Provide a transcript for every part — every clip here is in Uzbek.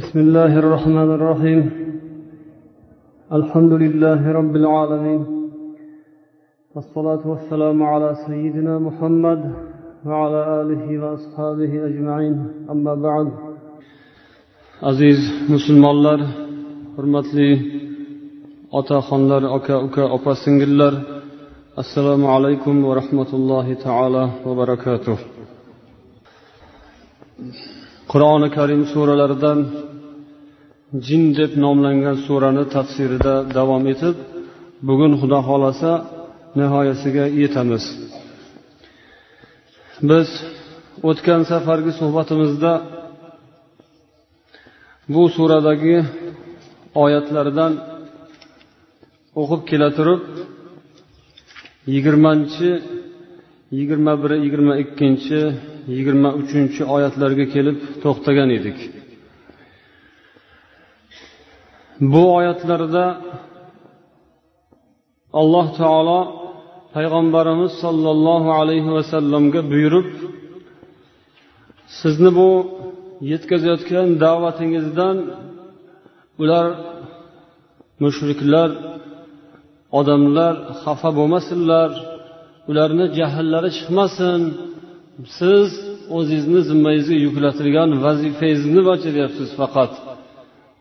بسم الله الرحمن الرحيم. الحمد لله رب العالمين. والصلاة والسلام على سيدنا محمد وعلى آله وأصحابه أجمعين. أما بعد. عزيز مسلم الله حرمت لي أتا خنلر أكا أكا أبا سنجلر السلام عليكم ورحمة الله تعالى وبركاته qur'oni karim suralaridan jin deb nomlangan surani tafsirida davom etib bugun xudo xohlasa nihoyasiga yetamiz. Biz o'tgan safargi suhbatimizda bu suradagi oyatlardan o'qib kela turib yigirmanchi yigirma biri yigirma ikkinchi yigirma uchinchi oyatlarga kelib to'xtagan edik. Bu oyatlarda alloh taolo payg'ambarimiz sollallohu alayhi vasallamga buyurib sizni bu yetkazayotgan da'vatingizdan ular mushriklar odamlar xafa bo'lmasinlar ularni jahllari chiqmasin siz o'zingizni zimmangizga yuklatilgan vazifangizni bajaryapsiz faqat.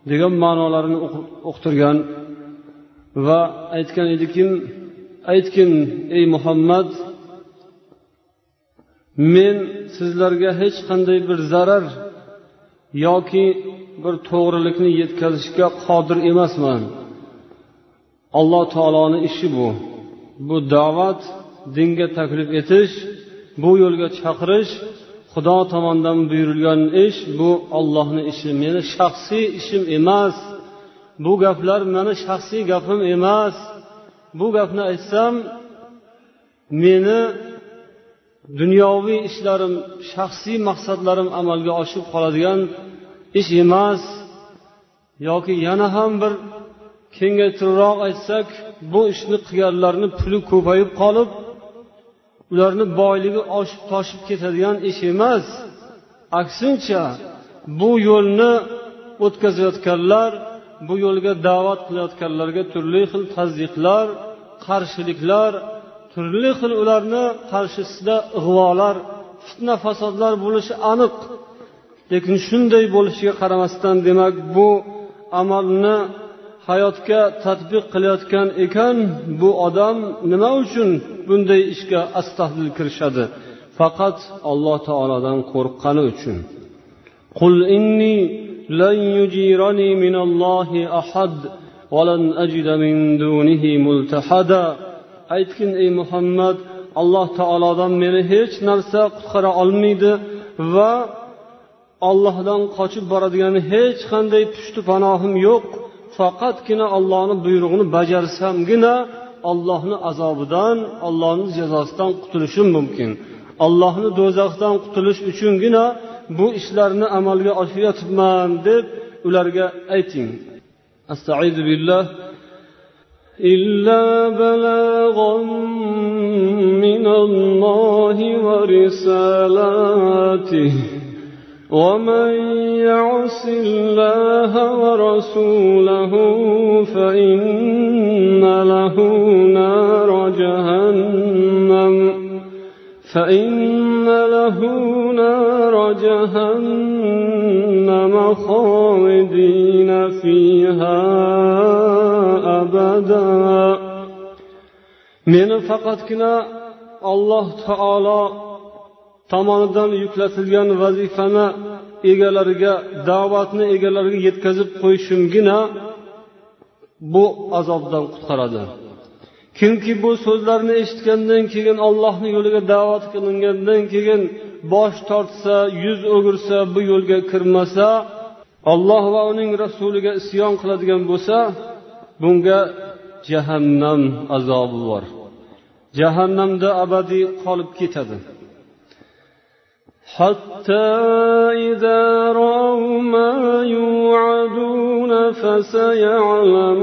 Degan ma'nolarini uqtirgan va aytgan ediki aytgin ey muhammad men sizlarga hech qanday bir zarar yoki bir to'g'rilikni yetkazishga qodir emasman. Alloh taoloni ishi bu. Bu da'vat dinga taklif etish bu yo'lga chaqirish xudo tomonidan buyurilgan ish bu ollohni ishi. Meni shaxsiy ishim emas. Bu gaplar mani shaxsiy gapim emas. Bu gapni aytsam meni dunyoviy ishlarim shaxsiy maqsadlarim amalga oshib qoladigan ish emas. Yoki yana ham bir kengaytiribroq aytsak bu ishni qilganlarni puli ko'payib qolib ularni boyligi oshib toshib ketadigan ish emas. Aksincha bu yo'lni o'tkazayotganlar bu yo'lga da'vat qilayotganlarga turli xil tazyiqlar qarshiliklar turli xil ularni qarshisida ig'volar fitna fasodlar bo'lishi aniq. Lekin shunday bo'lishiga qaramasdan demak bu amalni hayotga tadbiq qilayotgan ekan bu odam nima uchun bunday ishga astahdil kirishadi faqat alloh taolodan qo'rqqani uchun قل إني لن يجيرني من الله أحد ولن أجد من دونه ملتحدا aytgin ey muhammad alloh taolodan meni hech narsa qutqara olmaydi va ollohdan qochib boradigan hech qanday pushti panohim yo'q faqatgina ollohni buyrug'ini bajarsamgina ollohni azobidan ollohni jazosidan qutulishim mumkin ollohni do'zaxdan qutulish uchungina bu ishlarni amalga oshiryotibman deb ularga ayting astaidu billah إلا بلاغا من الله ورسالاته ومن يعص الله ورسوله فإن له نار جهنم فإن له نار جهنم خالدين فيها أبدا. meni faqatgina alloh taolo tomonidan yuklatilgan vazifani egalariga da'vatni egalariga yetkazib qo'yishimgina bu azobdan qutqaradi. Kimki bu so'zlarni eshitgandan keyin ollohni yo'liga da'vat qilingandan keyin bosh tortsa yuz o'girsa bu yo'lga kirmasa olloh va uning rasuliga isyon qiladigan bo'lsa bunga jahannam azobi bor. Jahannamda abadiy qolib ketadi. حتى إذا رأوا ما يوعدون فسيعلمون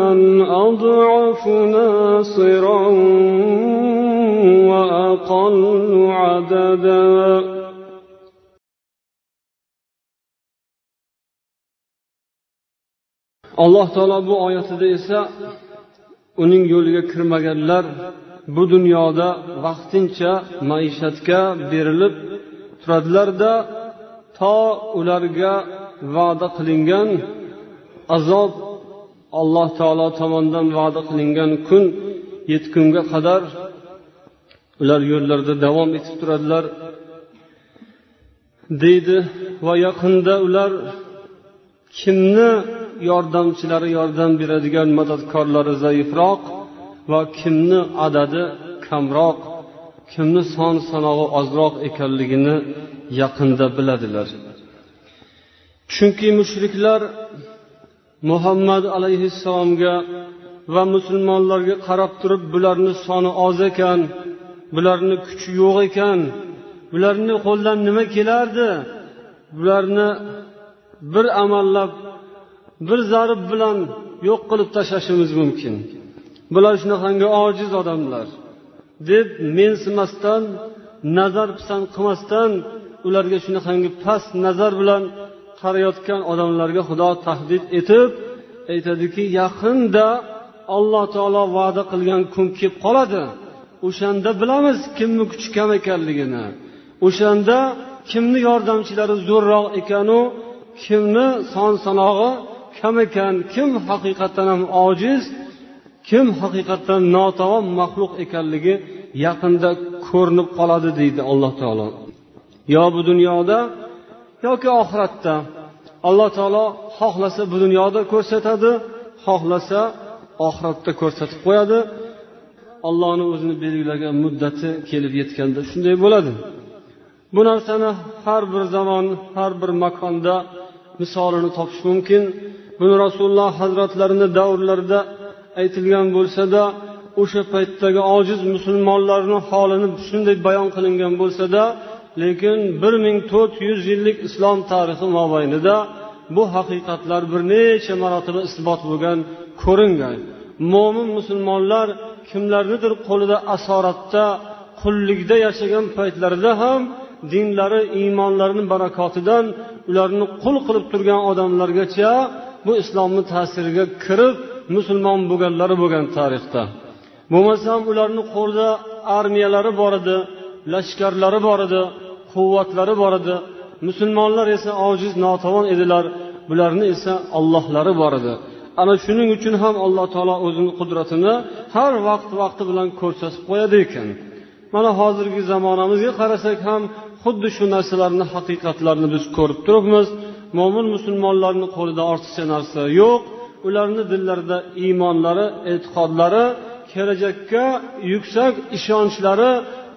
من أضعف ناصرا وأقل عددا alloh taolo bu oyatida esa uning yo'liga kirmaganlar bu dunyoda vaqtincha maishatga berilib turadilarda to ularga va'da qilingan azob alloh taolo tomonidan va'da qilingan kun yetgunga qadar ular yo'llarida davom etib turadilar. Deydi va yaqinda ular kimni yordamchilari yordam beradigan madadkorlari zaifroq va kimni adadi kamroq? Kimni son sanog'i ozroq ekanligini yaqinda biladilar. Chunki mushriklar muhammad alayhissalomga va musulmonlarga qarab turib bularni soni oz ekan bularni kuchi yo'q ekan bularni qo'ldan nima kelardi? Bularni bir amallab bir zarb bilan yo'q qilib tashlashimiz mumkin. Bular shunaqangi ojiz odamlar. Deb mensimasdan nazar pisand qilmasdan ularga shunaqangi past nazar bilan qarayotgan odamlarga xudo tahdid etib aytadiki yaqinda alloh taolo va'da qilgan kun kelib qoladi. O'shanda bilamiz kimni kuchi kam ekanligini. O'shanda kimni yordamchilari zo'rroq ekanu kimni son sanog'i kam ekan kim haqiqatdan ham ojiz kim haqiqatdan notavon maxluq ekanligi yaqinda ko'rinib qoladi deydi alloh taolo. Yo bu dunyoda yoki oxiratda alloh taolo xohlasa bu dunyoda ko'rsatadi xohlasa oxiratda ko'rsatib qo'yadi. Allohni o'zini belgilagan muddati kelib yetganda shunday bo'ladi. Bu narsani har bir zamon har bir makonda misolini topish mumkin. Buni rasululloh hazratlarini davrlarida aytilgan bo'lsada o'sha paytdagi ojiz musulmonlarni holini shunday bayon qilingan bo'lsada lekin bir ming to'rt yuz yillik islom tarixi mobaynida bu haqiqatlar bir necha marotaba isbot bo'lgan ko'ringan. Mo'min musulmonlar kimlarnidir qo'lida asoratda qullikda yashagan paytlarida ham dinlari iymonlarini barakotidan ularni qul qilib turgan odamlargacha bu islomni ta'siriga kirib musulmon bo'lganlari bo'lgan tarixda. Bo'lmasam ularni qo'lida armiyalari bor edi lashkarlari bor edi quvvatlari bor edi. Musulmonlar esa ojiz notavon edilar. Bularni esa ollohlari bor edi. Ana shuning uchun ham alloh taolo o'zini qudratini har vaqt vaqti bilan ko'rsatib qo'yadi ekan. Mana hozirgi zamonamizga qarasak ham xuddi shu narsalarni haqiqatlarini biz ko'rib turibmiz. Mo'min musulmonlarni qo'lida ortiqcha narsa yo'q. Ularni dillarida iymonlari e'tiqodlari kelajakka yuksak ishonchlari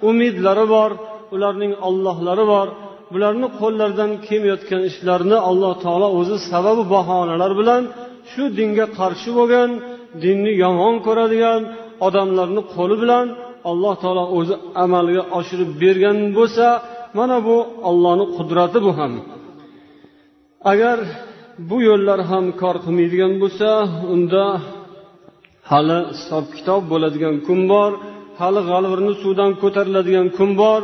umidlari bor ularning ollohlari bor. Bularni qo'llaridan kelmayotgan ishlarni alloh taolo o'zi sababi bahonalar bilan shu dinga qarshi bo'lgan dinni yomon ko'radigan odamlarni qo'li bilan alloh taolo o'zi amalga oshirib bergan bo'lsa mana bu ollohni qudrati bu ham. Agar bu yo'llar ham kor qilmaydigan bo'lsa unda hali hisob kitob bo'ladigan kun bor hali g'alvirni suvdan ko'tariladigan kun bor.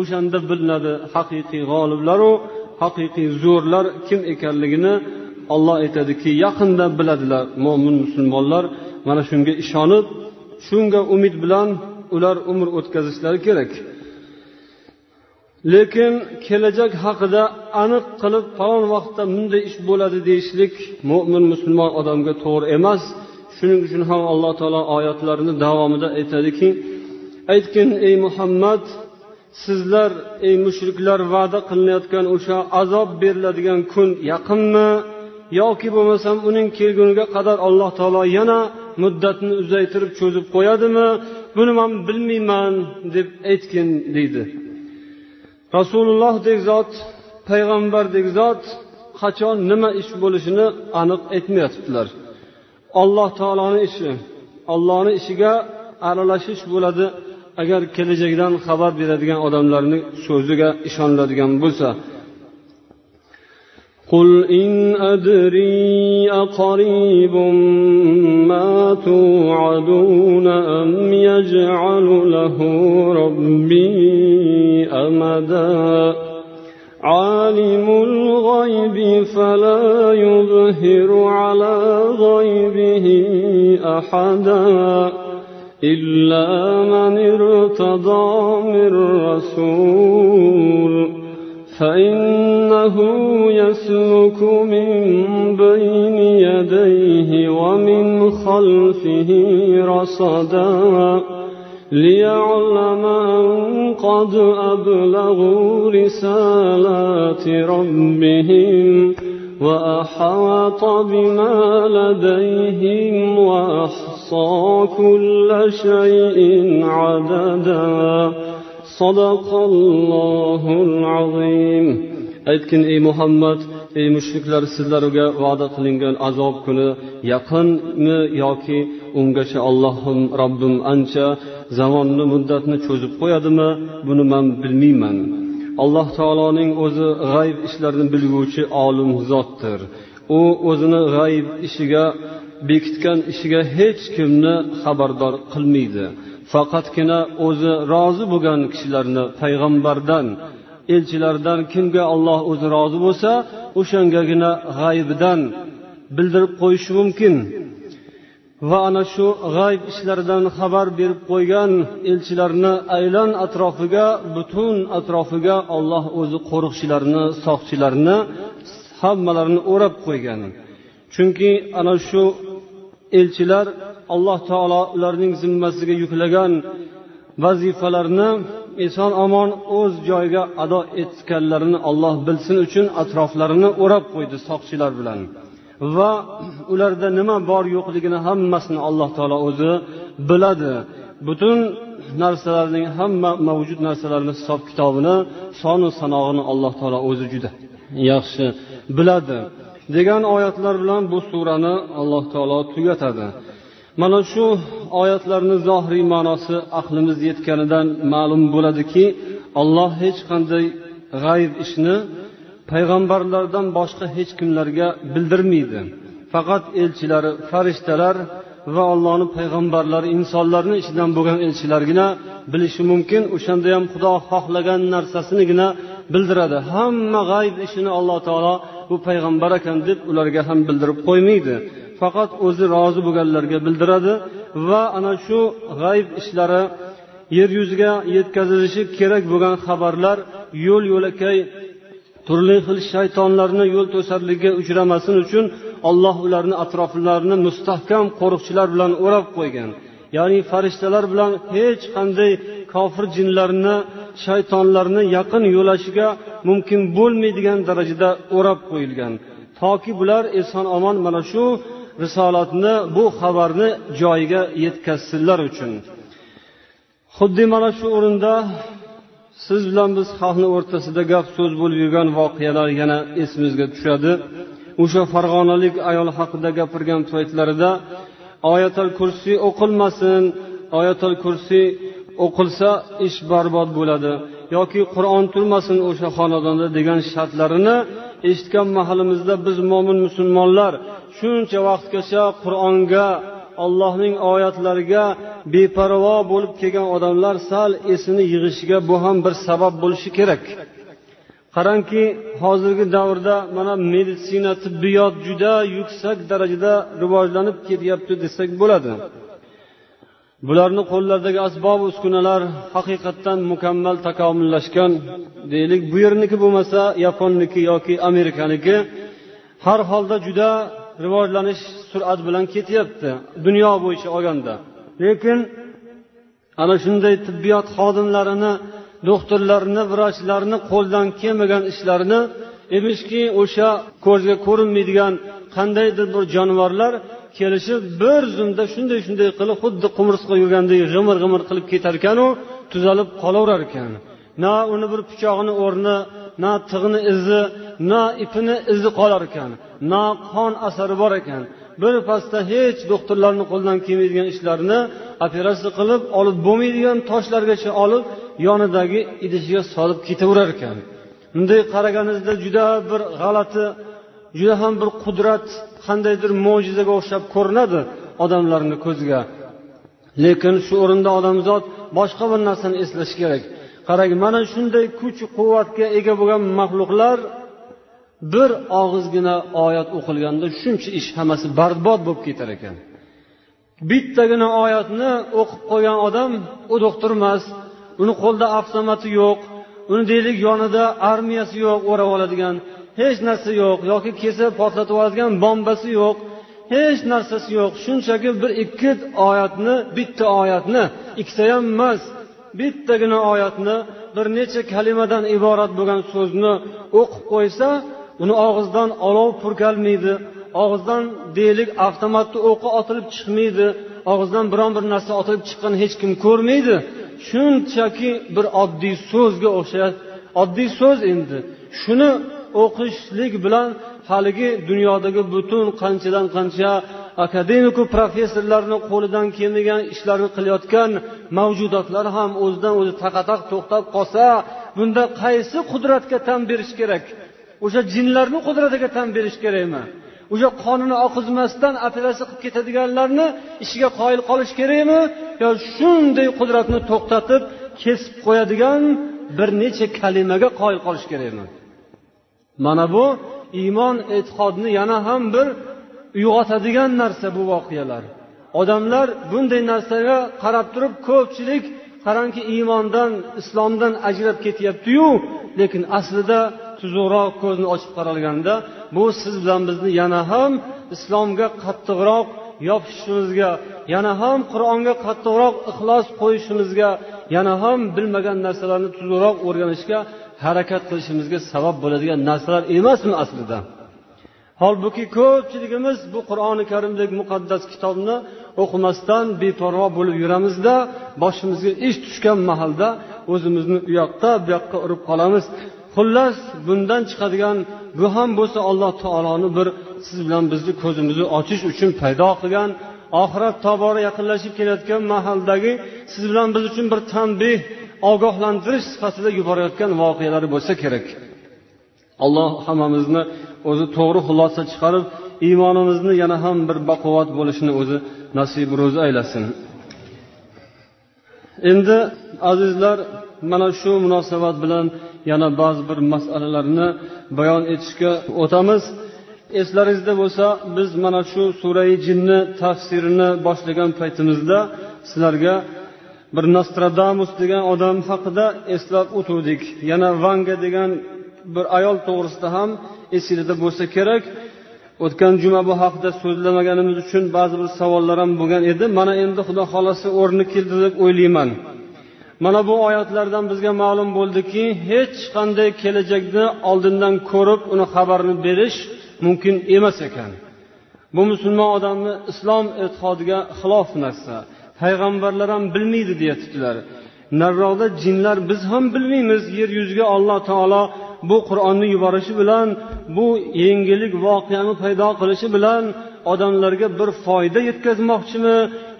O'shanda bilinadi haqiqiy g'oliblaru haqiqiy zo'rlar kim ekanligini olloh aytadiki yaqinda biladilar mo'min musulmonlar. Mana shunga ishonib shunga umid bilan ular umr o'tkazishlari kerak. Lekin kelajak haqida aniq qilib falon vaqtda bunday ish bo'ladi deyishlik mo'min musulmon odamga to'g'ri emas. Shuning uchun ham alloh taolo oyatlarini davomida aytadiki aytgin ey muhammad sizlar ey mushriklar va'da qilinayotgan o'sha azob beriladigan kun yaqinmi? Yoki bo'lmasam uning kelguniga qadar alloh taolo yana muddatni uzaytirib cho'zib qo'yadimi? Buni man bilmayman deb aytgin deydi. Rasulullohdek zot payg'ambardek zot qachon nima ish bo'lishini aniq aytmayotibdilar. Alloh taoloni ishi ollohni ishiga aralashish bo'ladi. Agar kelajakdan xabar beradigan odamlarni so'ziga ishoniladigan bo'lsa قل إن أدري أقريب ما توعدون أم يجعل له ربي أمدا عالم الغيب فلا يظهر على غيبه أحدا إلا من ارتضى من رسول فإنه يسلك من بين يديه ومن خلفه رصدا ليعلم أن قد أبلغوا رسالات ربهم وأحاط بما لديهم وأحصى كل شيء عددا aytgin ey muhammad ey mushriklar sizlarga va'da qilingan azob kuni yaqinmi yoki ungacha allohim robbim ancha zamonni muddatni cho'zib qo'yadimi? Buni man bilmayman. Alloh taoloning o'zi g'ayb ishlarini bilguvchi olim zotdir. U o'zini g'ayb ishiga bekitgan ishiga hech kimni xabardor qilmaydi. Faqatgina o'zi rozi bo'lgan kishilarni payg'ambardan elchilardan kimga olloh o'zi rozi bo'lsa o'shangagina g'aybdan bildirib qo'yishi mumkin. Va ana shu g'ayb ishlaridan xabar berib qo'ygan elchilarni aylan atrofiga butun atrofiga olloh o'zi qo'riqchilarni soqchilarni hammalarini o'rab qo'ygan. Chunki ana shu elchilar alloh taolo ularning zimmasiga yuklagan vazifalarni eson omon o'z joyiga ado etganlarini olloh bilsin uchun atroflarini o'rab qo'ydi soqchilar bilan. Va ularda nima bor yo'qligini hammasini alloh taolo o'zi biladi. Butun narsalarning hamma mavjud narsalarni hisob kitobini sonu sanog'ini alloh taolo o'zi juda yaxshi biladi. Degan oyatlar bilan bu surani alloh taolo tugatadi. Mana shu oyatlarni zohiriy ma'nosi aqlimiz yetganidan ma'lum bo'ladiki alloh hech qanday g'ayb ishni payg'ambarlardan boshqa hech kimlarga bildirmaydi. Faqat elchilari farishtalar va allohni payg'ambarlari insonlarni ichidan bo'lgan elchilargina bilishi mumkin o'shanda ham xudo xohlagan narsasinigina bildiradi. Hamma g'ayb ishini alloh taolo bu payg'ambar ekan deb ularga ham bildirib qo'ymaydi. Faqat o'zi rozi bo'lganlarga bildiradi va ana shu g'ayb ishlari yer yuziga yetkazilishi kerak bo'lgan xabarlar yo'l yo'lakay turli xil shaytonlarni yo'l to'sarligiga uchramasin uchun olloh ularni atroflarini mustahkam qo'riqchilar bilan o'rab qo'ygan. Ya'ni farishtalar bilan hech qanday kofir jinlarni shaytonlarni yaqin yo'lashiga mumkin bo'lmaydigan darajada o'rab qo'yilgan. Toki bular eson omon mana shu risolatni bu xabarni joyiga yetkazsinlar uchun. Xuddi mana shu o'rinda siz bilan biz xalqni o'rtasida gap so'z bo'lib yurgan voqealar yana esimizga tushadi. O'sha farg'onalik ayol haqida gapirgan paytlarida oyatal kursiy o'qilmasin oyatal kursiy o'qilsa ish barbod bo'ladi yoki qur'on turmasin o'sha xonadonda degan shartlarini eshitgan mahalimizda biz mo'min musulmonlar shuncha vaqtgacha qur'onga allohning oyatlariga beparvo bo'lib kelgan odamlar sal esini yig'ishiga bu ham bir sabab bo'lishi kerak. Qarangki hozirgi davrda mana meditsina tibbiyot juda yuksak darajada rivojlanib ketyapti desak bo'ladi. Bularni qo'llaridagi asbob uskunalar haqiqatdan mukammal takomillashgan deylik. Bu yerniki bo'lmasa yaponniki yoki amerikaniki har holda juda rivojlanish sur'at bilan ketyapti dunyo bo'yicha olganda. Lekin ana shunday tibbiyot xodimlarini doktorlarni vrachlarni qo'ldan kelmagan ishlarini emishki o'sha ko'zga ko'rinmaydigan qandaydir bir jonivorlar kelishib bir zumda shunday shunday qilib xuddi qumursqa yurgandek g'imir g'imir qilib ketarkanu tuzalib qolaverar ekan na uni bir pichog'ini o'rni na tig'ni izi na ipini izi qolar ekan na qon asari bor ekan. Bir pasda hech doktorlarni qo'lidan kelmaydigan ishlarni operatsiya qilib olib bo'lmaydigan toshlargacha olib yonidagi idishiga solib ketaverar ekan. Bunday qaraganingizda juda bir g'alati juda ham bir qudrat qandaydir mo'jizaga o'xshab ko'rinadi odamlarni ko'ziga. Lekin shu o'rinda odamzod boshqa bir narsani eslashi kerak. Qarang mana shunday kuch quvvatga ega bo'lgan maxluqlar bir og'izgina oyat o'qilganda shuncha ish hammasi barbod bo'lib ketar ekan. Bittagina oyatni o'qib qo'ygan odam u doktor emas uni qo'lida avtomati yo'q uni deylik yonida armiyasi yo'q o'rab oladigan hech narsa yo'q yoki kelsa portlatib yuboradigan bombasi yo'q hech narsasi yo'q. Shunchaki bir ikki oyatni bitta oyatni ikkita ham emas bittagina oyatni bir necha kalimadan iborat bo'lgan so'zni o'qib qo'ysa uni og'izdan olov purkalmaydi og'izdan deylik avtomatni o'qi otilib chiqmaydi og'izdan biron bir narsa otilib chiqqan hech kim ko'rmaydi. Shunchaki bir oddiy so'zga o'xshaydi oddiy so'z endi. Shuni o'qishlik bilan haligi dunyodagi butun qanchadan qancha akademiku professorlarni qo'lidan kelmagan ishlarni qilayotgan mavjudotlar ham o'zidan o'zi taqataq to'xtab qolsa bunda qaysi qudratga tan berish kerak? O'sha jinlarni qudratiga tan berish kerakmi? O'sha qonini oqizmasdan operatsiya qilib ketadiganlarni ishiga qoyil qolish kerakmi? yo shunday qudratni to'xtatib kesib qo'yadigan bir necha kalimaga qoyil qolish kerakmi? Mana bu iymon e'tiqodni yana ham bir uyg'otadigan narsa bu voqealar. Odamlar bunday narsaga qarab turib ko'pchilik qarangki iymondan islomdan ajrab ketyaptiyu lekin aslida tuzuqroq ko'zni ochib qaralganda bu siz bilan bizni yana ham islomga qattiqroq yopishishimizga yana ham qur'onga qattiqroq ixlos qo'yishimizga yana ham bilmagan narsalarni tuzukroq o'rganishga harakat qilishimizga sabab bo'ladigan narsalar emasmi aslida? Holbuki ko'pchiligimiz bu qur'oni karimdek muqaddas kitobni o'qimasdan beparvo bo'lib yuramizda boshimizga ish tushgan mahalda o'zimizni u yoqqa bu yoqqa urib qolamiz. Xullas bundan chiqadigan bu ham bo'lsa alloh taoloni bir siz bilan bizni ko'zimizni ochish uchun paydo qilgan oxirat tobora yaqinlashib kelayotgan mahaldagi siz bilan biz uchun bir tanbeh ogohlantirish sifatida yuborayotgan voqealar bo'lsa kerak. Alloh hammamizni o'zi to'g'ri xulosa chiqarib iymonimizni yana ham bir baquvvat bo'lishini o'zi nasib ro'zi aylasin. Endi azizlar mana shu munosabat bilan yana ba'zi bir masalalarni bayon etishga o'tamiz. Eslaringizda bo'lsa biz mana shu surai jinni tafsirini boshlagan paytimizda sizlarga bir nostradamus degan odam haqida eslab o'tuvdik yana vanga degan bir ayol to'g'risida ham esingizda bo'lsa kerak. O'tgan juma bu haqida so'zlamaganimiz uchun ba'zi bir savollar ham bo'lgan edi. Mana endi xudo xohlasa o'rni keldi deb o'ylayman. Mana bu oyatlardan bizga ma'lum bo'ldiki hech qanday kelajakni oldindan ko'rib uni xabarini berish mumkin emas ekan. Bu musulmon odamni islom e'tiqodiga xilof narsa. Payg'ambarlar ham bilmaydi deyaptilar nariroqda jinlar biz ham bilmaymiz. Yer yuziga alloh taolo bu qur'onni yuborishi bilan bu yengillik voqeani paydo qilishi bilan odamlarga bir foyda yetkazmoqchimi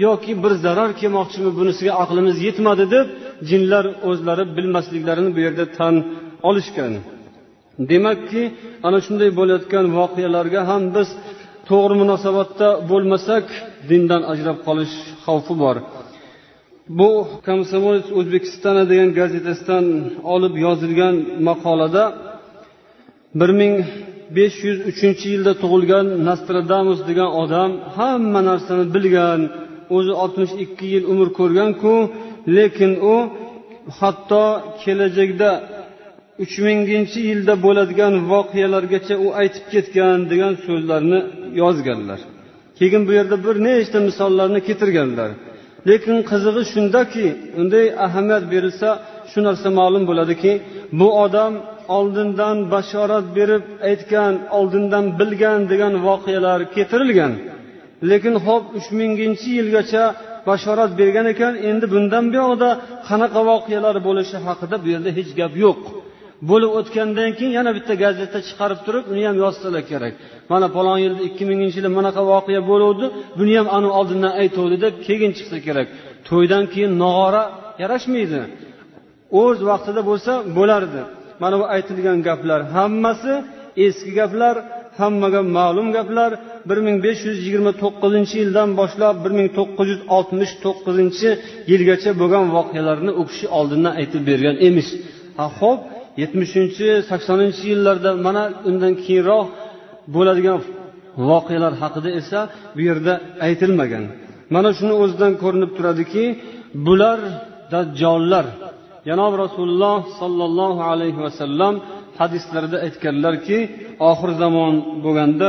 yoki bir zarar kelmoqchimi bunisiga aqlimiz yetmadi deb jinlar o'zlari bilmasliklarini bu yerda tan olishgan. Demakki ana shunday bo'layotgan voqealarga ham biz to'g'ri munosabatda bo'lmasak dindan ajrab qolish xavfi bor. Bu komsomolец o'zbekistana degan gazetasidan olib yozilgan maqolada bir ming besh yuz uchinchi yilda tug'ilgan nostradamus degan odam hamma narsani bilgan o'zi oltmish ikki yil umr ko'rganku lekin u hatto kelajakda uch minginchi yilda bo'ladigan voqealargacha u aytib ketgan degan so'zlarni yozganlar. Keyin bu yerda bir nechta misollarni keltirganlar. Lekin qizig'i shundaki unday ahamiyat berilsa shu narsa ma'lum bo'ladiki bu odam oldindan bashorat berib aytgan oldindan bilgan degan voqealar keltirilgan. Lekin hop uch minginchi yilgacha bashorat bergan ekan endi bundan buyoqda qanaqa voqealar bo'lishi haqida bu yerda hech gap yo'q. Bo'lib o'tgandan keyin yana bitta gazeta chiqarib turib uni ham yozsalar kerak. Mana falon yilda ikki minginchi yilda bunaqa voqea bo'luvdi buni ham ani oldindan aytuvdi deb keyin chiqsa kerak. To'ydan keyin nog'ora yarashmaydi. O'z vaqtida bo'lsa bo'lardi. Mana bu aytilgan gaplar hammasi eski gaplar hammaga ma'lum gaplar. bir ming besh yuz yigirma to'qqizinchi yildan boshlab bir ming to'qqiz yuz oltmish to'qqizinchi yilgacha bo'lgan voqealarni u kishi oldindan aytib bergan emish. Ha ho'p yetmishinchi saksoninchi yillarda mana undan keyinroq bo'ladigan voqealar haqida esa bu yerda aytilmagan. Mana shuni o'zidan ko'rinib turadiki bular dajjollar. Janob rasululloh sollallohu alayhi vasallam hadislarida aytganlarki oxir zamon bo'lganda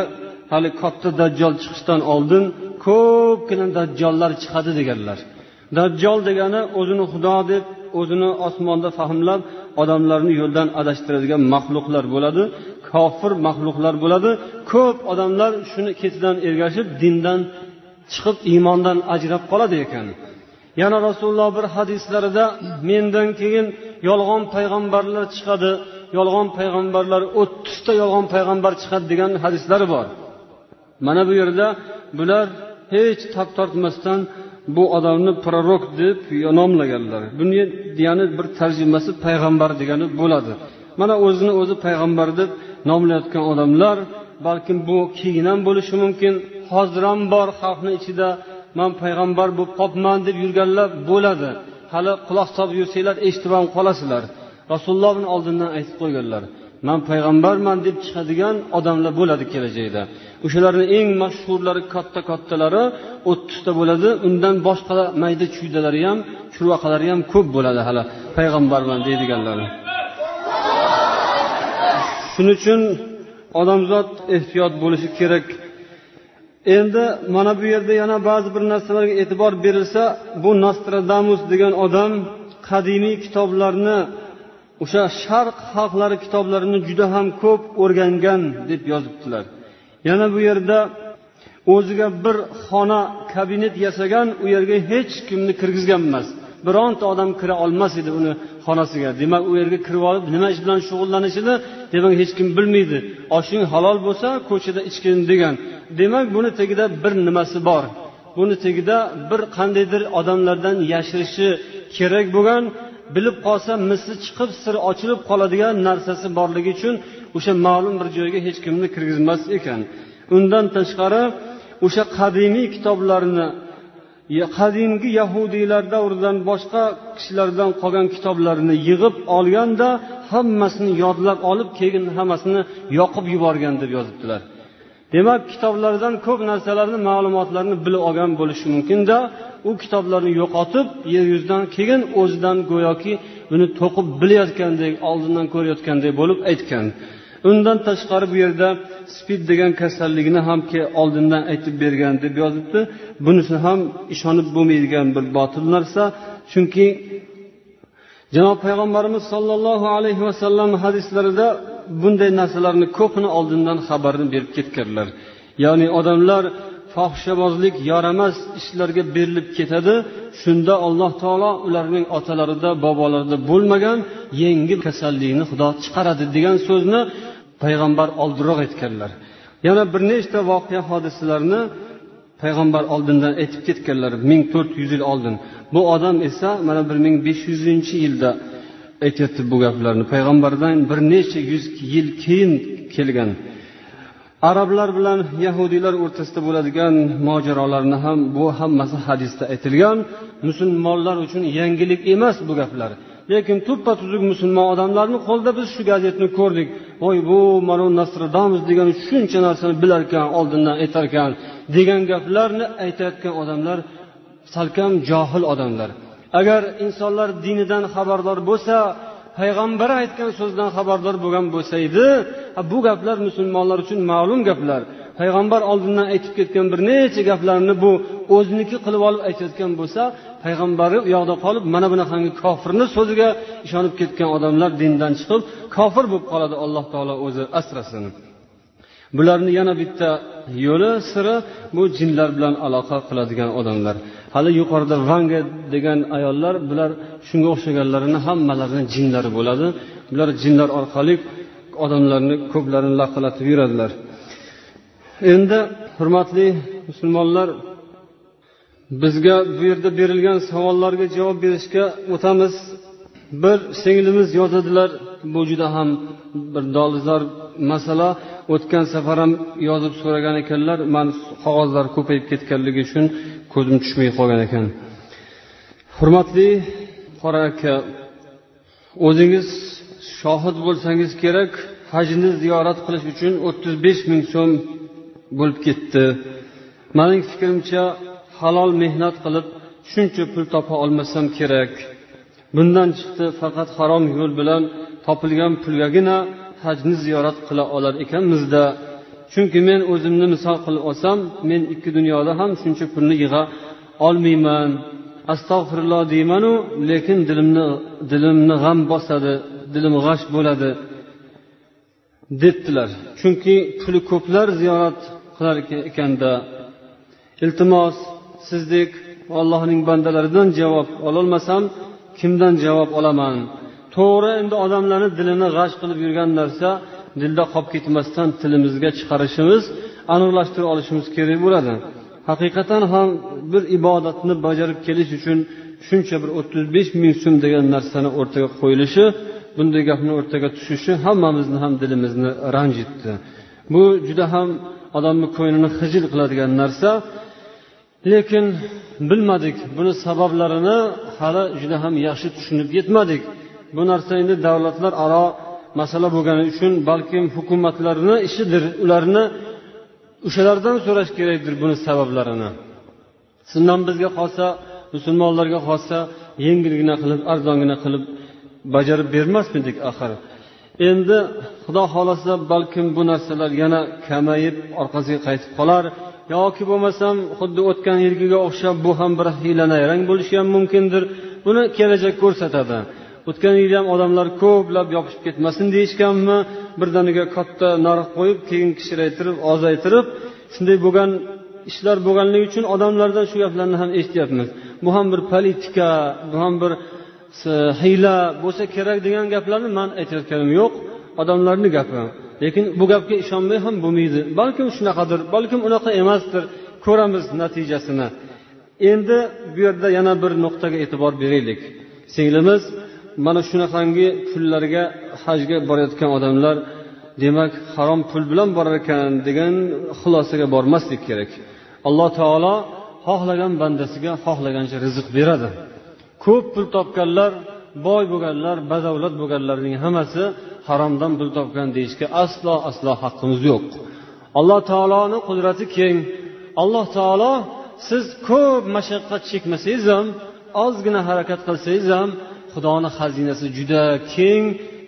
hali katta dajjol chiqishdan oldin ko'pgina dajjollar chiqadi deganlar. Dajjol degani o'zini xudo deb o'zini osmonda fahmlab odamlarni yo'ldan adashtiradigan maxluqlar bo'ladi kofir maxluqlar bo'ladi. Ko'p odamlar shuni ketidan ergashib dindan chiqib iymondan ajrab qoladi ekan. Yana rasululloh bir hadislarida mendan keyin yolg'on payg'ambarlar chiqadi yolg'on payg'ambarlar o'ttizta yolg'on payg'ambar chiqadi degan hadislari bor. Mana bu yerda bular hech tap tortmasdan bu odamni prorok deb nomlaganlar. Buni degani bir tarjimasi payg'ambar degani bo'ladi. Mana o'zini o'zi payg'ambar deb nomlayotgan odamlar balkim bu keyin ham bo'lishi mumkin. Hozir ham bor xalqni ichida man payg'ambar bo'lib qolibman deb yurganlar bo'ladi. Hali quloq solib yursanglar eshitib ham qolasizlar. Rasululloh buni oldindan aytib qo'yganlar. Man payg'ambarman deb chiqadigan odamlar bo'ladi kelajakda. O'shalarni eng mashhurlari katta kattalari o'ttizta bo'ladi. Undan boshqa mayda chuydalari ham churvaqalari ham ko'p bo'ladi hali. Payg'ambarman deydiganlari. Shuning uchun odamzod ehtiyot bo'lishi kerak. Endi mana bu yerda yana ba'zi bir narsalarga e'tibor berilsa bu nostradamus degan odam qadimiy kitoblarni o'sha sharq xalqlari kitoblarini juda ham ko'p o'rgangan deb yozibdilar. Yana bu yerda o'ziga bir xona kabinet yasagan u yerga hech kimni kirgizgan emas. Bironta odam kira olmas edi uni xonasiga. Demak u yerga kirib olib nima ish bilan shug'ullanishini demak hech kim bilmaydi. Oshing halol bo'lsa ko'chada ichgin degan. Demak buni tagida bir nimasi bor. Buni tagida bir qandaydir odamlardan yashirishi kerak bo'lgan bilib qolsa misi chiqib siri ochilib qoladigan narsasi borligi uchun o'sha ma'lum bir joyga hech kimni kirgizmas ekan. Undan tashqari o'sha qadimiy kitoblarni qadimgi yahudiylar davridan boshqa kishilardan qolgan kitoblarni yig'ib olganda hammasini yodlab olib keyin hammasini yoqib yuborgan deb yozibdilar. Demak kitoblardan ko'p narsalarni ma'lumotlarni bilib olgan bo'lishi mumkinda u kitoblarni yo'qotib yer yuzidan keyin o'zidan go'yoki buni to'qib bilayotgandek oldindan ko'rayotgandek bo'lib aytgan. Undan tashqari bu yerda spid degan kasallikni ham oldindan aytib bergan deb yozibdi. Bunisi ham ishonib bo'lmaydigan bir botil narsa. Chunki janob payg'ambarimiz sollallohu alayhi vasallam hadislarida bunday narsalarni ko'pini oldindan xabarni berib ketganlar. Ya'ni odamlar fohishabozlik yaramas ishlarga berilib ketadi shunda alloh taolo ularning otalarida bobolarida bo'lmagan yengil kasallikni xudo chiqaradi degan so'zni payg'ambar oldinroq aytganlar. Yana bir nechta voqea hodisalarni payg'ambar oldindan aytib ketganlar ming to'rt yuz yil oldin. Bu odam esa mana bir ming besh yuzinchi yilda aytyapti bu gaplarni. Payg'ambardan bir necha yuz yil keyin kelgan. Arablar bilan yahudiylar o'rtasida bo'ladigan mojarolarni ham bu hammasi hadisda aytilgan. Musulmonlar uchun yangilik emas bu gaplar. Lekin tuppa tuzuk musulmon odamlarni qo'lida biz shu gazetni ko'rdik. Voy bu mana nasradamus degan shuncha narsani bilarkan oldindan aytarkan degan gaplarni aytayotgan odamlar salkam johil odamlar. Agar insonlar dinidan xabardor bo'lsa payg'ambar aytgan so'zdan xabardor bo'lgan bo'lsa edi bu gaplar musulmonlar uchun ma'lum gaplar. Payg'ambar oldindan aytib ketgan bir necha gaplarni bu o'ziniki qilib olib aytayotgan bo'lsa payg'ambari u yoqda qolib mana bunaqangi kofirni so'ziga ishonib ketgan odamlar dindan chiqib kofir bo'lib qoladi alloh taolo o'zi asrasin. Bularni yana bitta yo'li siri bu jinlar bilan aloqa qiladigan odamlar. Hali yuqorida vanga degan ayollar bular shunga o'xshaganlarini hammalarini jinlari bo'ladi. Bular jinlar orqali odamlarni ko'plarini laqillatib yuradilar. Endi hurmatli musulmonlar bizga bu yerda berilgan savollarga javob berishga o'tamiz. Bir singlimiz yozadilar bu juda ham bir dolzarb masala o'tgan safar ham yozib so'ragan ekanlar man qog'ozlar ko'payib ketganligi uchun ko'zim tushmay qolgan ekan. Hurmatli qora aka o'zingiz shohid bo'lsangiz kerak hajni ziyorat qilish uchun o'ttiz besh ming so'm bo'lib ketdi. Mening fikrimcha halol mehnat qilib shuncha pul topa olmasam kerak. Bundan chiqdi faqat harom yo'l bilan topilgan pulgagina hajni ziyorat qila olar ekanmizda. Chunki men o'zimni misol qilib olsam men ikki dunyoda ham shuncha pulni yig'a olmayman. Astag'firulloh deymanu lekin dilimni dilimni g'am bosadi dilim g'ash bo'ladi debdilar. Chunki puli ko'plar ziyorat qilar ekanda. Iltimos sizdek allohning bandalaridan javob ololmasam kimdan javob olaman? To'g'ri endi odamlarni dilini g'ash qilib yurgan narsa dilda qolib ketmasdan tilimizga chiqarishimiz aniqlashtirib olishimiz kerak bo'ladi. Haqiqatan ham bir ibodatni bajarib kelish uchun shuncha bir o'ttiz besh ming so'm degan narsani o'rtaga qo'yilishi bunday gapni o'rtaga tushishi hammamizni ham dilimizni ranjitdi bu juda ham odamni ko'nglini xijil qiladigan narsa. Lekin bilmadik buni sabablarini hali juda ham yaxshi tushunib yetmadik. Bu narsa endi davlatlararo masala bo'lgani uchun balkim hukumatlarni ishidir ularni o'shalardan so'rash kerakdir buni sabablarini. Shundan bizga qolsa musulmonlarga qolsa yengilgina qilib arzongina qilib bajarib bermasmidik axir. Endi xudo xohlasa balkim bu narsalar yana kamayib orqasiga qaytib qolar yoki bo'lmasam xuddi o'tgan yilgiga o'xshab bu ham bir hiyla nayrang bo'lishi ham mumkindir. Buni kelajak ko'rsatadi. O'tgan yili ham odamlar ko'plab yopishib ketmasin deyishganmi birdaniga katta narx qo'yib keyin kichraytirib ozaytirib shunday bo'lgan ishlar bo'lganligi uchun odamlardan shu gaplarni ham eshityapmiz. Bu ham bir politika bu ham bir e, hiyla bo'lsa kerak degan gaplarni man aytayotganim yo'q odamlarni gapi. Lekin bu gapga ishonmay ham bo'lmaydi. Balkim shunaqadir balkim unaqa emasdir ko'ramiz natijasini. Endi bu yerda yana bir nuqtaga e'tibor beraylik. Singlimiz mana shunaqangi pullarga hajga borayotgan odamlar demak harom pul bilan borar ekan degan xulosaga bormaslik kerak. Alloh taolo xohlagan bandasiga xohlagancha rizq beradi. Ko'p pul topganlar boy bo'lganlar badavlat bo'lganlarning hammasi haromdan pul topgan deyishga aslo aslo haqqimiz yo'q. Alloh taoloni qudrati keng. Alloh taolo siz ko'p mashaqqat chekmasangiz ham ozgina harakat qilsangiz ham xudoni xazinasi juda keng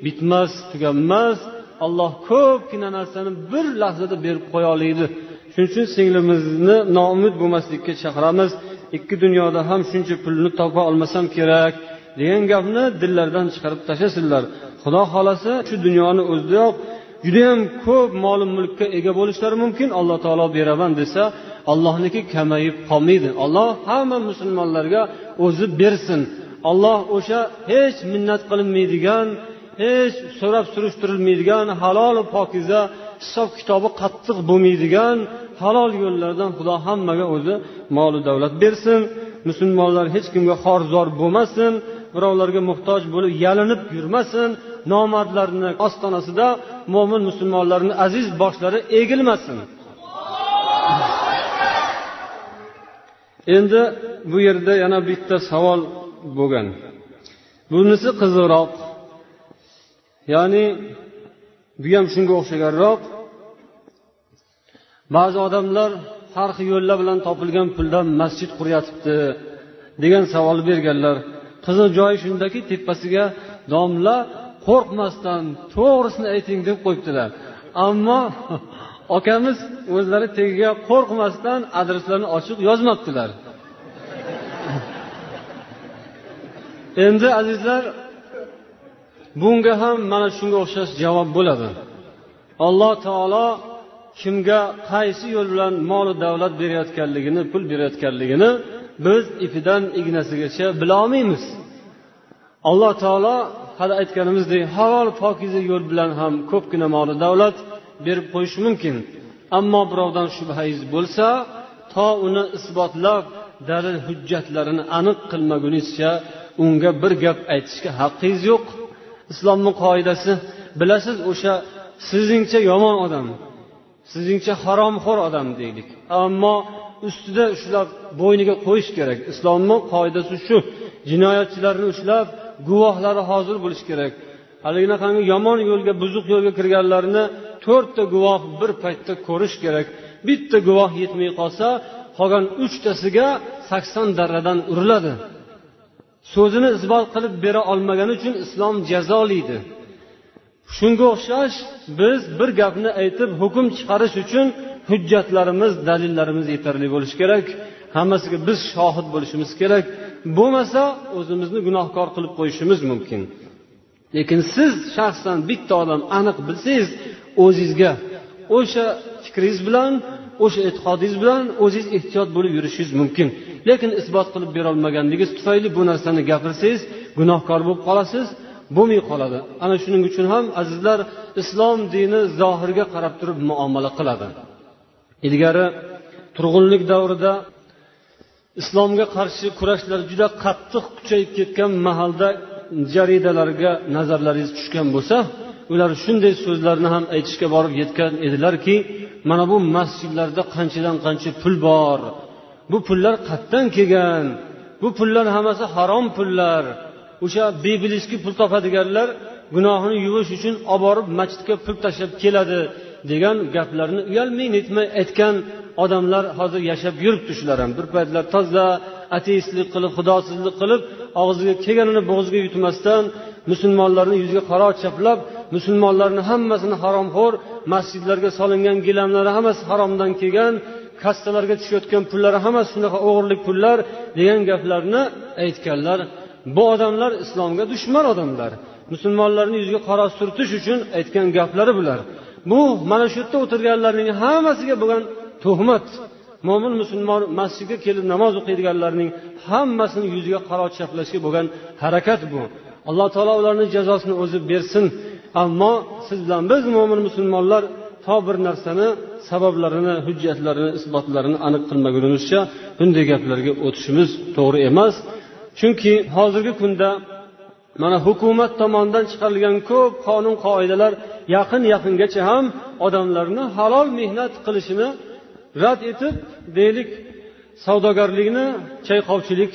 bitmas tuganmas. Alloh ko'pgina narsani bir lahzada berib qo'ya oladi. Shuning uchun singlimizni noumid bo'lmaslikka chaqiramiz. Ikki dunyoda ham shuncha pulni topa olmasam kerak degan gapni dillardan chiqarib tashlasinlar. Xudo xohlasa shu dunyoni o'zidayoq judayam ko'p mol mulkka ega bo'lishlari mumkin. Alloh taolo beraman desa allohniki kamayib qolmaydi. Alloh hamma musulmonlarga o'zi bersin. Alloh o'sha hech minnat qilinmaydigan hech so'rab surishtirilmaydigan halolu pokiza hisob kitobi qattiq bo'lmaydigan halol yo'llardan xudo hammaga o'zi molu davlat bersin. Musulmonlar hech kimga xorzor bo'lmasin birovlarga muhtoj bo'lib yalinib yurmasin nomardlarni ostonasida mo'min musulmonlarni aziz boshlari egilmasin. Endi bu yerda yana bitta savol bo'lgan. Bunisi qiziqroq ya'ni bu ham shunga o'xshaganroq ba'zi odamlar har xil yo'llar bilan topilgan puldan masjid quryotibdi degan savol berganlar. Qiziq joyi shundaki tepasiga domla qo'rqmasdan to'g'risini ayting deb qo'yibdilar. Ammo akamiz o'zlari tagiga qo'rqmasdan adreslarni ochiq yozmabdilar. Endi azizlar bunga ham mana shunga o'xshash javob bo'ladi. Alloh taolo kimga qaysi yo'l bilan molu davlat berayotganligini pul berayotganligini biz ipidan ignasigacha bilolmaymiz alloh taolo hali aytganimizdek halol pokiza yo'l bilan ham ko'pgina moli davlat berib qo'yishi mumkin. Ammo birovdan shubhangiz bo'lsa to uni isbotlab dalil hujjatlarini aniq qilmagunizcha unga bir gap aytishga haqqingiz yo'q. Islomni qoidasi bilasiz o'sha sizningcha yomon odam sizningcha haromxo'r odam deylik. Ammo ustida ushlab bo'yniga qo'yish kerak. Islomni qoidasi shu. Jinoyatchilarni ushlab guvohlari hozir bo'lishi kerak. Haliginaqa yomon yo'lga buzuq yo'lga kirganlarni to'rtta guvoh bir paytda ko'rish kerak. Bitta guvoh yetmay qolsa qolgan uchtasiga sakson darradan uriladi. So'zini isbot qilib bera olmagani uchun islom jazolaydi shunga o'xshash biz bir gapni aytib hukm chiqarish uchun hujjatlarimiz dalillarimiz yetarli bo'lishi kerak. Hammasiga biz shohid bo'lishimiz kerak. Bo'lmasa o'zimizni gunohkor qilib qo'yishimiz mumkin. Lekin siz shaxsan bitta odam aniq bilsangiz o'zizga o'sha fikringiz bilan o'sha e'tiqodingiz bilan o'zingiz ehtiyot bo'lib yurishingiz mumkin. Lekin isbot qilib berolmaganligingiz tufayli bu narsani gapirsangiz gunohkor bo'lib qolasiz bo'lmay qoladi. Ana shuning uchun ham azizlar islom dini zohirga qarab turib muomala qiladi. Ilgari turg'unlik davrida islomga qarshi kurashlar juda qattiq kuchayib ketgan mahalda jaridalarga nazarlaringiz tushgan bo'lsa ular shunday so'zlarni ham aytishga borib yetgan edilarki mana bu masjidlarda qanchadan qancha pul bor bu pullar qayerdan kelgan? Bu pullar hammasi harom pullar. O'sha bebilishki pul topadiganlar gunohini yuvish uchun olib borib masjidga pul tashlab keladi degan gaplarni uyalmay netmay aytgan odamlar hozir yashab yuribdi shular ham. Bir paytlar toza ateistlik qilib xudosizlik qilib og'ziga kelganini bo'g'ziga yutmasdan musulmonlarni yuziga qaro chaplab musulmonlarni hammasini haromxo'r masjidlarga solingan gilamlari hammasi haromdan kelgan kassalarga tushayotgan pullari hammasi shunaqa o'g'irlik pullar degan gaplarni aytganlar. Bu odamlar islomga dushman odamlar. Musulmonlarni yuziga qora surtish uchun aytgan gaplari bular. Bu mana shu yerda o'tirganlarning hammasiga bo'lgan tuhmat. Mo'min musulmon masjidga kelib namoz o'qiydiganlarning hammasini yuziga qaro chaplashga bo'lgan harakat bu. Alloh taolo ularni jazosini o'zi bersin. Ammo siz bilan biz mo'min musulmonlar to bir narsani sabablarini hujjatlarini isbotlarini aniq qilmagunimizcha bunday gaplarga o'tishimiz to'g'ri emas. Chunki hozirgi kunda mana hukumat tomonidan chiqarilgan ko'p qonun qoidalar yaqin yaqingacha ham odamlarni halol mehnat qilishini rad etib deylik savdogarlikni chayqovchilik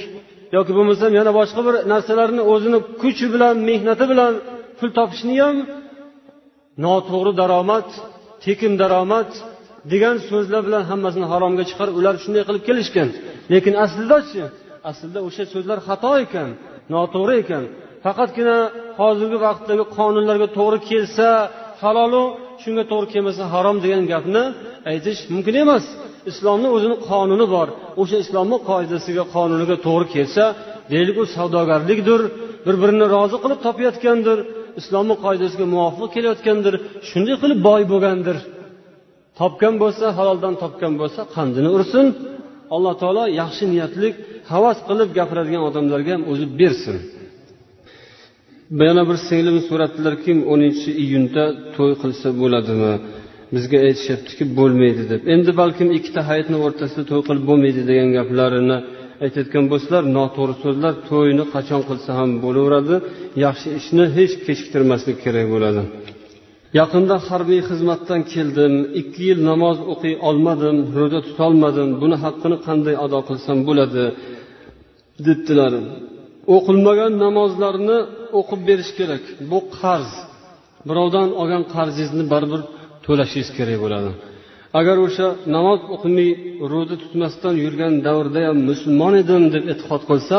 yoki bo'lmasam yana boshqa bir narsalarni o'zini kuchi bilan mehnati bilan pul topishni ham noto'g'ri daromad tekin daromad degan so'zlar bilan hammasini haromga chiqarib ular shunday qilib kelishgan. Lekin aslidachi aslida o'sha so'zlar xato ekan noto'g'ri ekan. Faqatgina hozirgi vaqtdagi qonunlarga to'g'ri kelsa halolu shunga to'g'ri kelmasa harom degan gapni aytish mumkin emas. Islomni o'zini qonuni bor. O'sha islomni qoidasiga qonuniga to'g'ri kelsa deylik u savdogarlikdir bir birini rozi qilib topayotgandir. Islomni qoidasiga muvofiq kelayotgandir shunday qilib boy bo'lgandir. Topgan bo'lsa haloldan topgan bo'lsa qandini ursin. Alloh taolo yaxshi niyatlik havas qilib gapiradigan odamlarga ham o'zi bersin. Yana bir singlim so'rabdilarki o'ninchi iyunda to'y qilsa bo'ladimi? Bizga aytishyaptiki bo'lmaydi deb. Endi balkim ikkita hayitni o'rtasida to'y qilib bo'lmaydi degan gaplarini aytayotgan bo'lsalar noto'g'ri so'zlar to'yni qachon qilsa ham bo'laveradi. Yaxshi ishni hech kechiktirmaslik kerak bo'ladi. Yaqinda harbiy xizmatdan keldim ikki yil namoz o'qiy olmadim ro'za tutolmadim buni haqqini qanday ado qilsam bo'ladi debdilar. O'qilmagan namozlarni o'qib berish kerak bu qarz. Birovdan olgan qarzingizni baribir to'lashingiz kerak bo'ladi. Agar o'sha namoz o'qimay ro'za tutmasdan yurgan davrda ham musulmon edim deb e'tiqod qilsa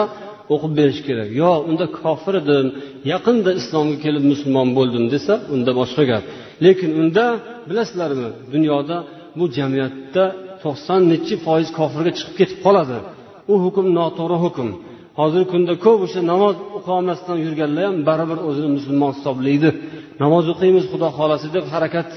o'qib berish kerak. Yo unda kofir edim yaqinda islomga kelib musulmon bo'ldim desa unda boshqa gap. Lekin unda bilasizlarmi dunyoda bu jamiyatda to'qson nechi foiz kofirga chiqib ketib qoladi. U hukm noto'g'ri hukm. Hozirgi kunda ko'p o'sha namoz o'qiolmasdan yurganlar ham baribir o'zini musulmon hisoblaydi. Namoz o'qiymiz xudo xohlasa deb harakat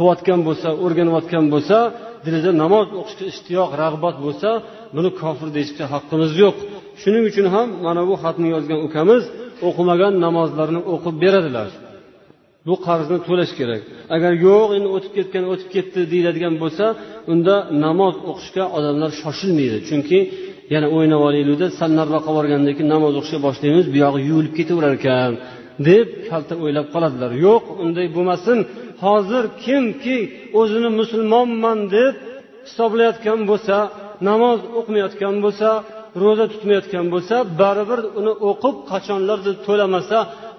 qilayotgan bo'lsa o'rganayotgan bo'lsa dilida namoz o'qishga ishtiyoq rag'bat bo'lsa buni kofir deyishga haqqimiz yo'q. Shuning uchun ham mana bu xatni yozgan ukamiz o'qimagan namozlarni o'qib beradilar. Bu qarzni to'lash kerak. Agar yo'q endi o'tib ketgan o'tib ketdi deyiladigan bo'lsa unda namoz o'qishga odamlar shoshilmaydi. Chunki yana o'ynab olaylikda sal nariroqqa borgandan keyin namoz o'qishga boshlaymiz buyog'i yuvilib ketaverar ekan deb kalta o'ylab qoladilar. Yo'q unday bo'lmasin. Hozir kimki o'zini musulmonman deb hisoblayotgan bo'lsa namoz o'qimayotgan bo'lsa ro'za tutmayotgan bo'lsa baribir uni o'qib qachonlardir to'lamasa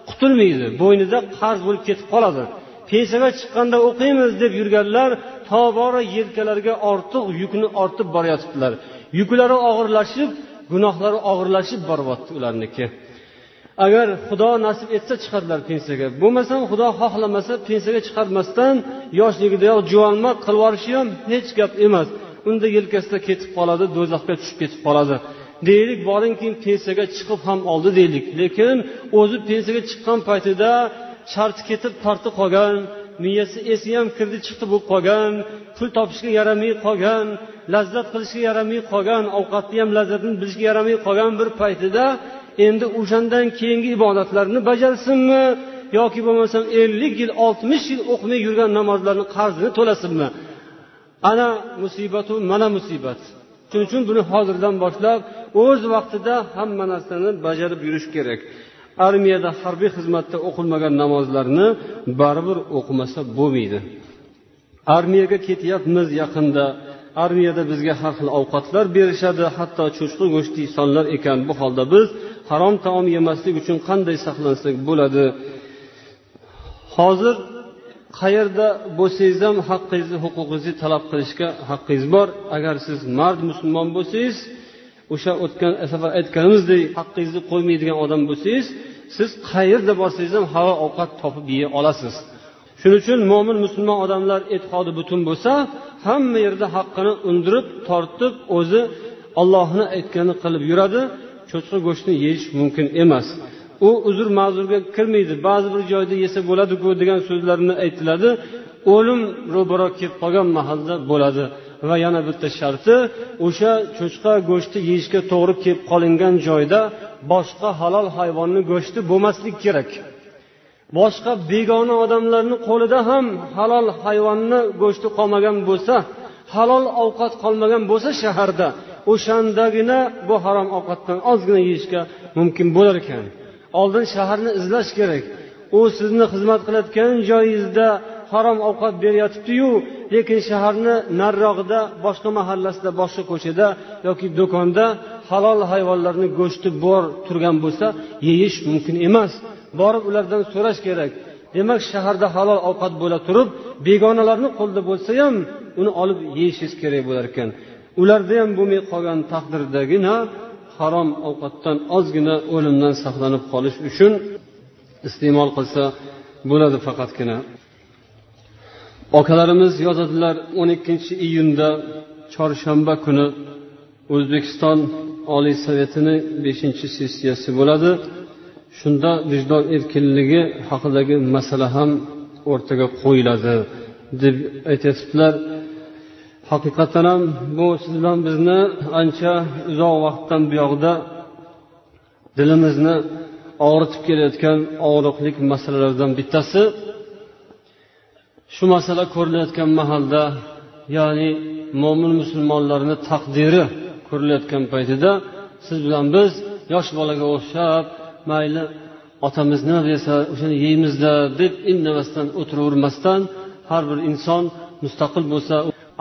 qutulmaydi bo'ynida qarz bo'lib ketib qoladi. Pensiyaga chiqqanda o'qiymiz deb yurganlar tobora yelkalariga ortiq yukni ortib borayotibdilar. Yuklari og'irlashib gunohlari og'irlashib boryapti ularniki. Agar xudo nasib etsa chiqadilar pensiyaga. Bo'lmasam xudo xohlamasa pensiyaga chiqarmasdan yoshligidayoq juvonmarg qilib yuborishi ham hech gap emas. Unda yelkasida ketib qoladi do'zaxga tushib ketib qoladi. Deylik boringki pensiyaga chiqib ham oldi deylik. Lekin o'zi pensiyaga chiqqan paytida sharti ketib parti qolgan miyasi esi ham kirdi chiqdi bo'lib qolgan pul topishga yaramay qolgan lazzat qilishga yaramay qolgan ovqatni ham lazzatini bilishga yaramay qolgan bir paytida endi o'shandan keyingi ibodatlarni bajarsinmi? Yoki bo'lmasam ellik yil oltmish yil o'qimay yurgan namozlarni qarzini to'lasinmi? Ana musibatu mana musibat. Shuning uchun buni hozirdan boshlab o'z vaqtida hamma narsani bajarib yurish kerak. Armiyada harbiy xizmatda o'qilmagan namozlarni baribir o'qimasa bo'lmaydi. Armiyaga ketyapmiz yaqinda. Armiyada bizga har xil ovqatlar berishadi hatto cho'chqa go'shti sonlar ekan. Bu holda biz harom taom yemaslik uchun qanday saqlansak bo'ladi? Hozir qayerda bo'lsangiz ham haqqingizni huquqingizni talab qilishga haqqingiz bor. Agar siz mard musulmon bo'lsangiz o'sha o'tgan safar aytganimizdek haqqingizni qo'ymaydigan odam bo'lsangiz siz qayerda borsangiz ham halol ovqat topib yeya olasiz. Shuning uchun mo'min musulmon odamlar e'tiqodi butun bo'lsa hamma yerda haqqini undirib tortib o'zi ollohni aytganini qilib yuradi. Cho'chqa go'shtini yeyish mumkin emas. U uzr ma'zurga kirmaydi. Ba'zi bir joyda yesa bo'ladiku degan so'zlarni aytiladi. O'lim ro'baro kelib qolgan mahalda bo'ladi. Va yana bitta sharti o'sha cho'chqa go'shti yeyishga to'g'ri kelib qolingan joyda boshqa halol hayvonni go'shti bo'lmasligi kerak. Boshqa begona odamlarni qo'lida ham halol hayvonni go'shti qolmagan bo'lsa halol ovqat qolmagan bo'lsa shaharda o'shandagina bu harom ovqatdan ozgina yeyishga mumkin bo'lar ekan oldin shaharni izlash kerak. U sizni xizmat qilayotgan joyingizda harom ovqat berayotibdiyu lekin shaharni narirog'ida boshqa mahallasida boshqa ko'chada yoki do'konda halol hayvonlarni go'shti bor turgan bo'lsa yeyish mumkin emas. Borib ulardan so'rash kerak. Demak shaharda halol ovqat bo'la turib begonalarni qo'lida bo'lsa ham uni olib yeyishingiz kerak bo'lar ekan ularda ham bo'lmay qolgan taqdirdagina harom ovqatdan ozgina o'limdan saqlanib qolish uchun iste'mol qilsa bo'ladi faqatgina. Okalarimiz yozadilar o'n ikkinchi iyunda chorshanba kuni o'zbekiston oliy sovetini beshinchi sessiyasi bo'ladi. Shunda vijdon erkinligi haqidagi masala ham o'rtaga qo'yiladi deb aytyaptilar haqiqatdan ham bu siz bilan bizni ancha uzoq vaqtdan buyog'ida dilimizni og'ritib kelayotgan og'riqlik masalalardan bittasi shu masala ko'rilayotgan mahalda ya'ni mo'min musulmonlarni taqdiri ko'rilayotgan paytida siz bilan biz yosh bolaga o'xshab mayli otamiz nima bersa o'shani yeymizda deb indamasdan o'tiravermasdan har bir inson mustaqil bo'lsa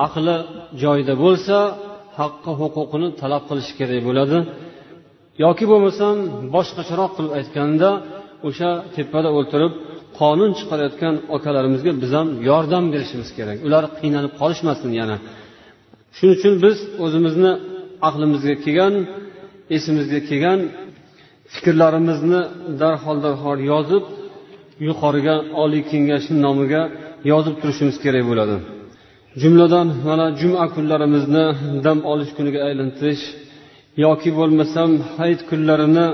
aqli joyida bo'lsa haqqi huquqini talab qilish kerak bo'ladi. Yoki bo'lmasam boshqacharoq qilib aytganda o'sha tepada o'tirib qonun chiqarayotgan akalarimizga biz ham yordam berishimiz kerak. Ular qiynalib qolishmasin yana. Shuning uchun biz o'zimizni aqlimizga kelgan esimizga kelgan fikrlarimizni darhol darhol yozib yuqoriga oliy kengashni nomiga yozib turishimiz kerak bo'ladi. Jumladan mana juma kunlarimizni dam olish kuniga aylantirish yoki bo'lmasam hayit kunlarini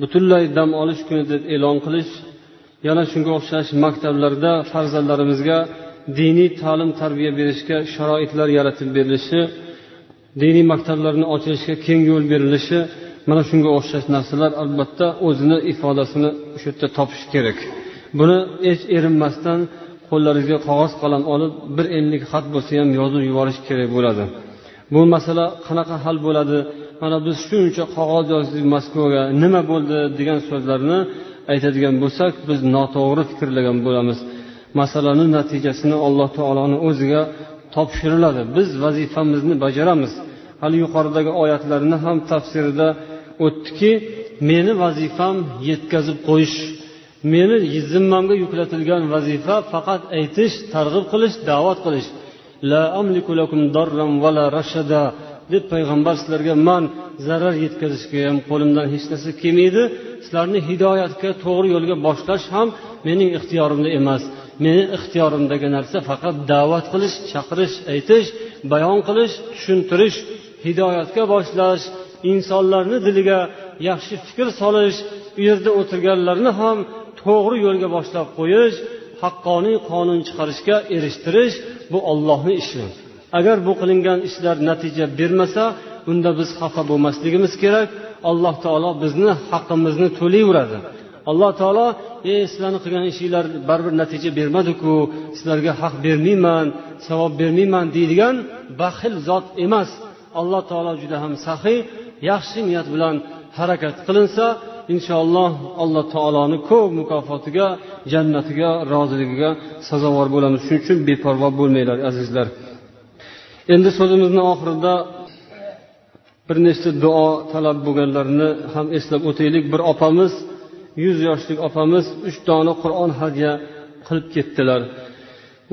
butunlay dam olish kuni deb e'lon qilish yana shunga o'xshash maktablarda farzandlarimizga diniy ta'lim tarbiya berishga sharoitlar yaratib berilishi diniy maktablarni ochilishiga keng yo'l berilishi mana shunga o'xshash narsalar albatta o'zini ifodasini o'sha yerda topishi kerak. Buni hech erinmasdan qo'llaringizga qog'oz qalam olib bir enlik xat bo'lsa ham yozib yuborish kerak bo'ladi. Bu masala qanaqa hal bo'ladi? Mana biz shuncha qog'oz yozdik moskvaga nima bo'ldi degan so'zlarni aytadigan bo'lsak biz noto'g'ri fikrlagan bo'lamiz. Masalani natijasini alloh taoloni o'ziga topshiriladi. Biz vazifamizni bajaramiz. Hali yuqoridagi oyatlarni ham tafsirida o'tdiki meni vazifam yetkazib qo'yish meni zimmamga yuklatilgan vazifa faqat aytish targ'ib qilish da'vat qilish. La amliku lakum darran vala rashada deb payg'ambar sizlarga man zarar yetkazishga ham qo'limdan hech narsa kelmaydi. Sizlarni hidoyatga to'g'ri yo'lga boshlash ham mening ixtiyorimda emas. Meni ixtiyorimdagi narsa faqat da'vat qilish chaqirish aytish bayon qilish tushuntirish hidoyatga boshlash insonlarni diliga yaxshi fikr solish u yerda o'tirganlarni ham to'g'ri yo'lga boshlab qo'yish haqqoniy qonun chiqarishga erishtirish bu ollohni ishi. Agar bu qilingan ishlar natija bermasa unda biz xafa bo'lmasligimiz kerak. Alloh taolo bizni haqqimizni to'layveradi. Alloh taolo ey sizlarni qilgan ishinglar baribir natija bermadiku sizlarga haq bermayman savob bermayman deydigan baxil zot emas. Alloh taolo juda ham saxiy yaxshi niyat bilan harakat qilinsa inshaalloh alloh taoloni ko'p mukofotiga jannatiga roziligiga sazovor bo'lamiz. Shuning uchun beparvo bo'lmanglar azizlar. Endi so'zimizni oxirida bir nechta duo talab bo'lganlarini ham eslab o'taylik. Bir opamiz yuz yoshlik opamiz uch dona qur'on hadya qilib ketdilar.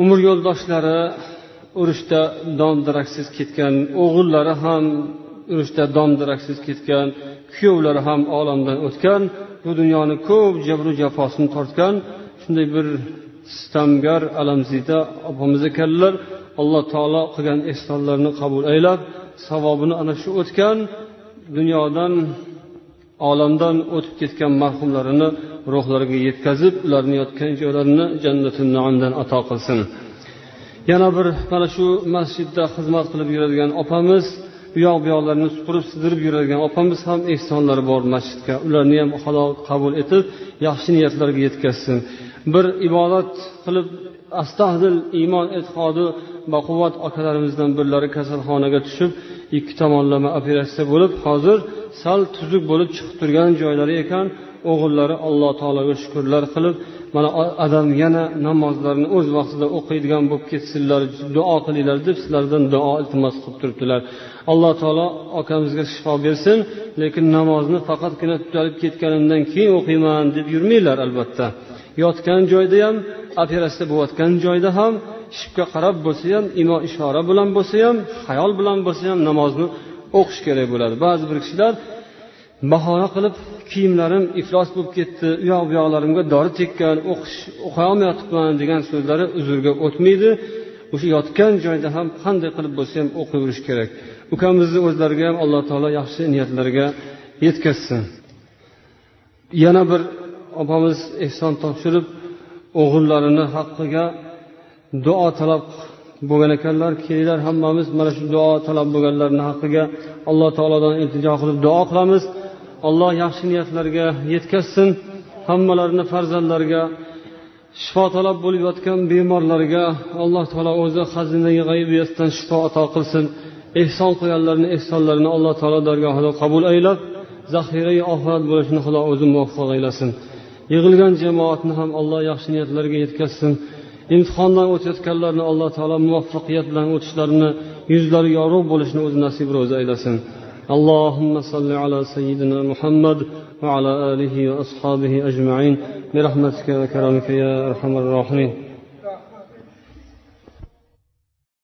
Umr yo'ldoshlari urushda dom daraksiz ketgan o'g'illari ham urushda dom daraksiz ketgan kuyovlari ham olamdan o'tgan bu dunyoni ko'p jabru jafosini tortgan shunday bir sitamgar alamzida opamiz ekanlar alloh taolo qilgan ehsonlarini qabul aylab savobini ana shu o'tgan dunyodan olamdan o'tib ketgan marhumlarini ruhlariga yetkazib ularni yotgan joylarini jannatul naamdan ato qilsin. Yana bir mana shu masjidda xizmat qilib yuradigan opamiz u yoq bu yoqlarni supurib sidirib yuradigan opamiz ham ehsonlari bor masjidga. Ularni ham halol qabul etib yaxshi niyatlarga yetkazsin. Bir ibodat qilib astahdil iymon e'tiqodi baquvvat akalarimizdan birlari kasalxonaga tushib ikki tomonlama operatsiya bo'lib hozir sal tuzuk bo'lib chiqib turgan joylari ekan. O'g'illari alloh taologa shukurlar qilib mana adam yana namozlarni o'z vaqtida o'qiydigan bo'lib ketsinlar duo qilinglar deb sizlardan duo iltimos qilib turibdilar. Alloh taolo akamizga shifo bersin lekin namozni faqatgina tutalib ketganimdan keyin o'qiyman deb yurmanglar albatta. Yotgan joyda ham operatsiya bo'layotgan joyda ham shipga qarab bo'lsa ham imo ishora bilan bo'lsa ham xayol bilan bo'lsa ham namozni o'qish kerak bo'ladi. Ba'zi bir kishilar bahona qilib kiyimlarim iflos bo'lib ketdi u yoq bu yoqlarimga dori tekkan o'qish o'qiyolmayotibman degan so'zlari uzrga o'tmaydi. O'sha yotgan joyda ham qanday qilib bo'lsa ham o'qiyverish kerak. Ukamizni o'zlariga ham alloh taolo yaxshi niyatlarga yetkazsin. Yana bir opamiz ehson topshirib o'g'illarini haqqiga duo talab bo'lgan ekanlar kelinglar hammamiz mana shu duo talab bo'lganlarni haqqiga alloh taolodan iltijo qilib duo qilamiz. Alloh yaxshi niyatlarga yetkazsin hammalarini farzandlariga shifo talab bo'lib yotgan bemorlarga alloh taolo o'zi xazinai g'aybiyatdan shifo ato qilsin. ehson qilganlarni ehsonlarini alloh taolo dargohida qabul aylab zaxirai oxirat bo'lishini xudo o'zi muvaffaq aylasin yig'ilgan jamoatni ham alloh yaxshi niyatlarga yetkazsin imtihondan o'tayotganlarni alloh taolo muvaffaqiyat bilan o'tishlarini yuzlari yorug' bo'lishini o'zi nasib ro'za aylasin اللهم صل على سيدنا محمد وعلى آله وأصحابه أجمعين برحمتك وكرمك يا أرحم الراحمين